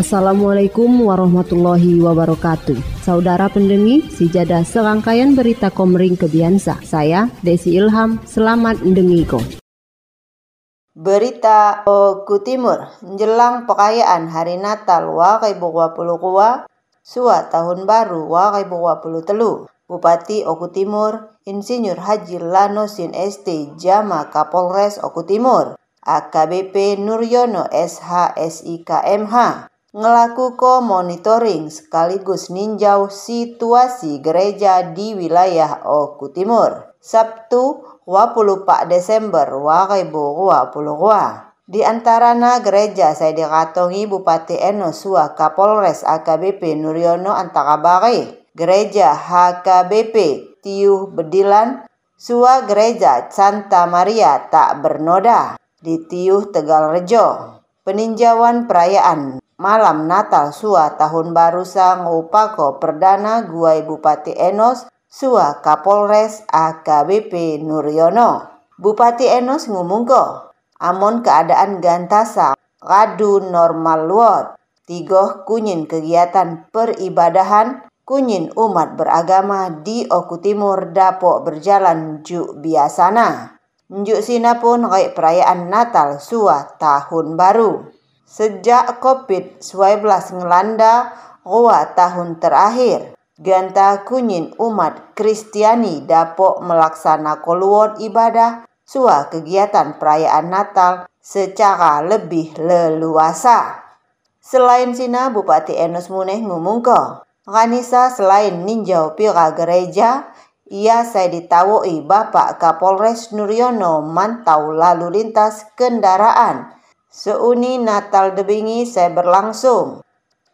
Assalamualaikum warahmatullahi wabarakatuh. Saudara pendengi, sijada serangkaian berita komering kebiasa. Saya Desi Ilham, selamat mendengiko. Berita Oku Timur, menjelang pekayaan hari Natal Wakai Bukwa Puluh Kuwa, Sua Tahun Baru Wakai Bukwa Puluh Telu. Bupati Oku Timur, Insinyur Haji Lanosin ST Jama Kapolres Oku Timur, AKBP Nuryono SHSIKMH, ngelakukan monitoring sekaligus ninjau situasi gereja di wilayah Oku Timur. Sabtu 24 Desember 2020. Di antarana gereja saya dikatongi Bupati Eno Sua Kapolres AKBP Nuryono Antakabari, Gereja HKBP Tiuh Bedilan, Sua Gereja Santa Maria Tak Bernoda di Tiuh Tegal Rejo. Peninjauan perayaan malam Natal Sua Tahun Baru Sang Upako Perdana Guai Bupati Enos Sua Kapolres AKBP Nuryono. Bupati Enos ngumungko, amon keadaan gantasa radu normal luot. Tigoh kunyin kegiatan peribadahan kunyin umat beragama di Oku Timur dapok berjalan juk biasana. Njuk sina pun kayak perayaan Natal Sua Tahun Baru. Sejak COVID-19 ngelanda roa tahun terakhir, ganta kunyin umat Kristiani dapok melaksana koluon ibadah sua kegiatan perayaan Natal secara lebih leluasa. Selain sina Bupati Enos Muneh ngumungko, Ranisa selain ninjau pira gereja, ia saya ditawoi Bapak Kapolres Nuryono mantau lalu lintas kendaraan Seuni Natal debingi saya berlangsung.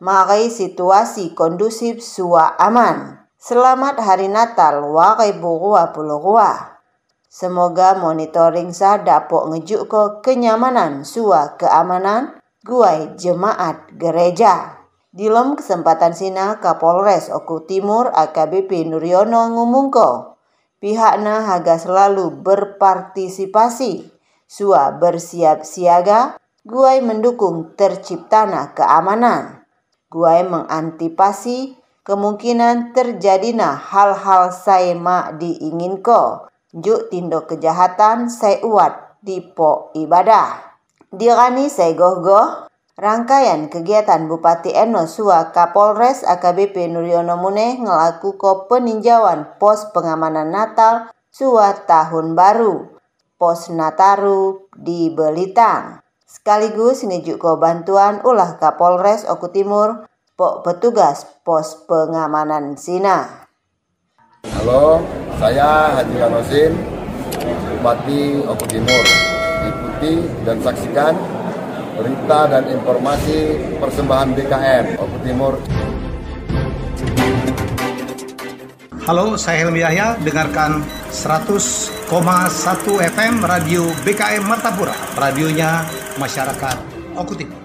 Makai situasi kondusif sua aman. Selamat Hari Natal wakai buruwa puluruwa. Semoga monitoring sa dapok ngejuk ke kenyamanan sua keamanan guai jemaat gereja. Di lom kesempatan sina Kapolres Oku Timur AKBP Nuryono ngumungko. Pihakna haga selalu berpartisipasi. Sua bersiap siaga Guai mendukung terciptana keamanan. Guai mengantipasi kemungkinan terjadinya hal-hal saya mak diinginko. Juk tindo kejahatan saya uat di po ibadah. Dirani saya goh-goh Rangkaian kegiatan Bupati Eno Sua Kapolres AKBP Nuryono Muneh ngelaku ko peninjauan pos pengamanan Natal Sua Tahun Baru, pos Nataru di Belitang sekaligus ngejuk ko bantuan ulah Kapolres Oku Timur pok petugas pos pengamanan Sina. Halo, saya Haji Lanosin, Bupati Oku Timur. Ikuti dan saksikan berita dan informasi persembahan BKM Oku Timur. Halo, saya Helmi Yahya. Dengarkan 100,1 FM Radio BKM Martapura. Radionya masyarakat Oku Timur.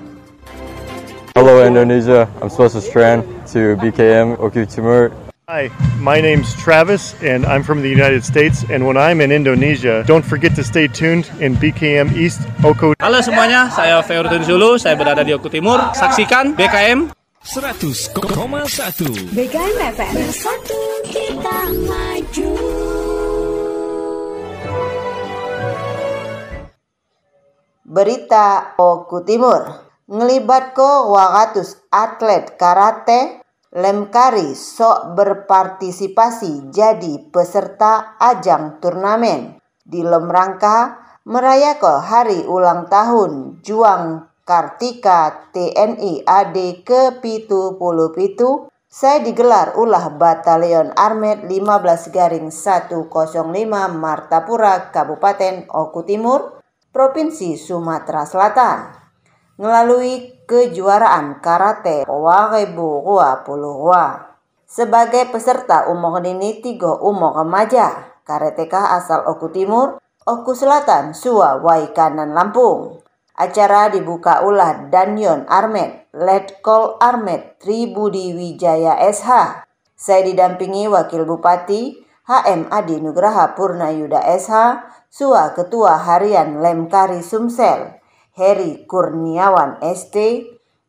Hello Indonesia, I'm Swasa Strand to BKM Oku Timur. Hi, my name's Travis and I'm from the United States and when I'm in Indonesia, don't forget to stay tuned in BKM East Oku. Halo semuanya, saya Feurdun Zulu, saya berada di Oku Timur. Saksikan BKM 100,1 BKM FM Bersatu kita maju Berita Oku Timur. Ngelibat ko 200 atlet karate Lemkari sok berpartisipasi jadi peserta ajang turnamen. Di rangka merayakan hari ulang tahun Juang Kartika TNI AD ke pitu puluh pitu saya digelar ulah Batalion Armet 15 garing 105 Martapura, Kabupaten Oku Timur, Provinsi Sumatera Selatan. Melalui kejuaraan karate Warebu Rua Puluh Sebagai peserta umur dini tiga umur remaja, karateka asal Oku Timur, Oku Selatan, Sua, Wai Kanan, Lampung. Acara dibuka ulah Danyon Armet, Letkol Armet, Tribudi Wijaya SH. Saya didampingi Wakil Bupati HM Adi Nugraha Purnayuda SH, Sua Ketua Harian Lemkari Sumsel, Heri Kurniawan ST,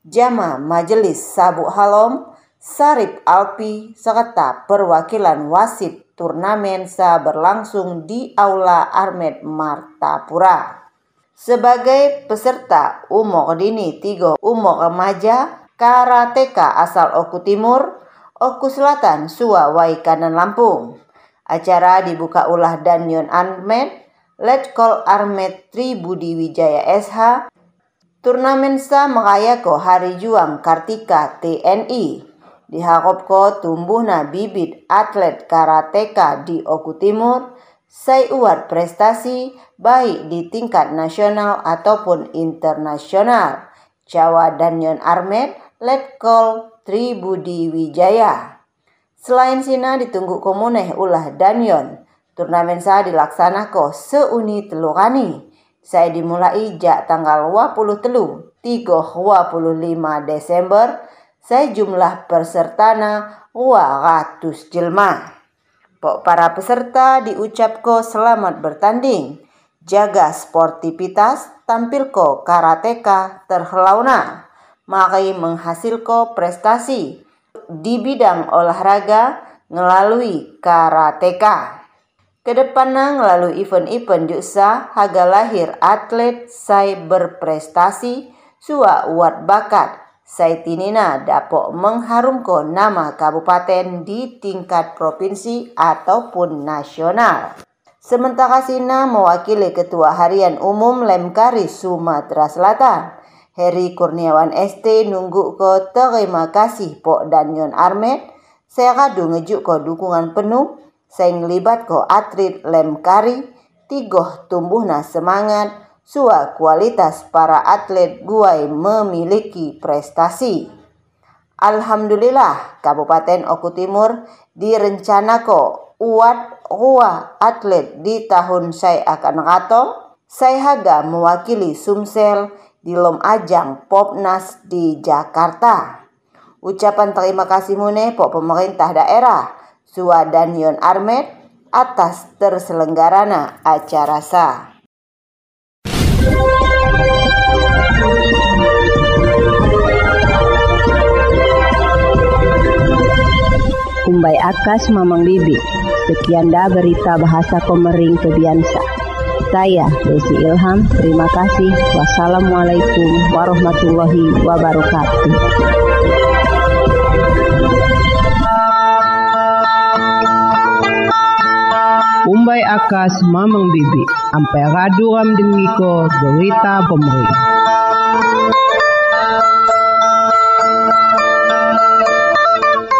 Jama Majelis Sabu Halom, Sarip Alpi, serta perwakilan wasit turnamen sa berlangsung di Aula Armet Martapura. Sebagai peserta umur dini tiga umur remaja karateka asal Oku Timur, Oku Selatan, Sua, Wai Kanan Lampung. Acara dibuka ulah Danyon Armet, Letkol Armet Tri Budi Wijaya SH, Turnamen sa ko Hari Juang Kartika TNI. Diharapko tumbuhna bibit atlet karateka di Oku Timur, uat prestasi baik di tingkat nasional ataupun internasional. Jawa Danyon Armet, Letkol Tribudi Wijaya. Selain sina ditunggu komuneh ulah Danyon, turnamen saya dilaksanakan seuni telurani. Saya dimulai jak tanggal 20 telu 3 25 Desember. Saya jumlah pesertana 200 jelma. Pok para peserta diucapko selamat bertanding. Jaga sportivitas, tampilko karateka terhelauna. Mari menghasilko prestasi di bidang olahraga melalui karateka. Ke depannya melalui event-event juga haga lahir atlet saya berprestasi, sua uat bakat, Saitinina dapat mengharumkan nama kabupaten di tingkat provinsi ataupun nasional. Sementara Sina mewakili Ketua Harian Umum Lemkari Sumatera Selatan, Heri Kurniawan ST nunggu ke terima kasih Pok Danyon Armet, saya kadu ngejuk ke dukungan penuh, saya ngelibat ke atlet Lemkari, tigoh tumbuhna semangat, Sua kualitas para atlet Guai memiliki prestasi. Alhamdulillah Kabupaten Oku Timur direncanako uat rua atlet di tahun saya akan ratong. Saya haga mewakili Sumsel di lom ajang Popnas di Jakarta. Ucapan terima kasih mune pok pemerintah daerah Sua dan Yon Armet atas terselenggarana acara sa. Kumbai Akas Mamang Bibi. Sekian dah berita bahasa Komering Kebiansa. Saya Desi Ilham, terima kasih. Wassalamualaikum warahmatullahi wabarakatuh. Umbai akas mamang bibi, ampai radu ram dengiko berita pemerintah.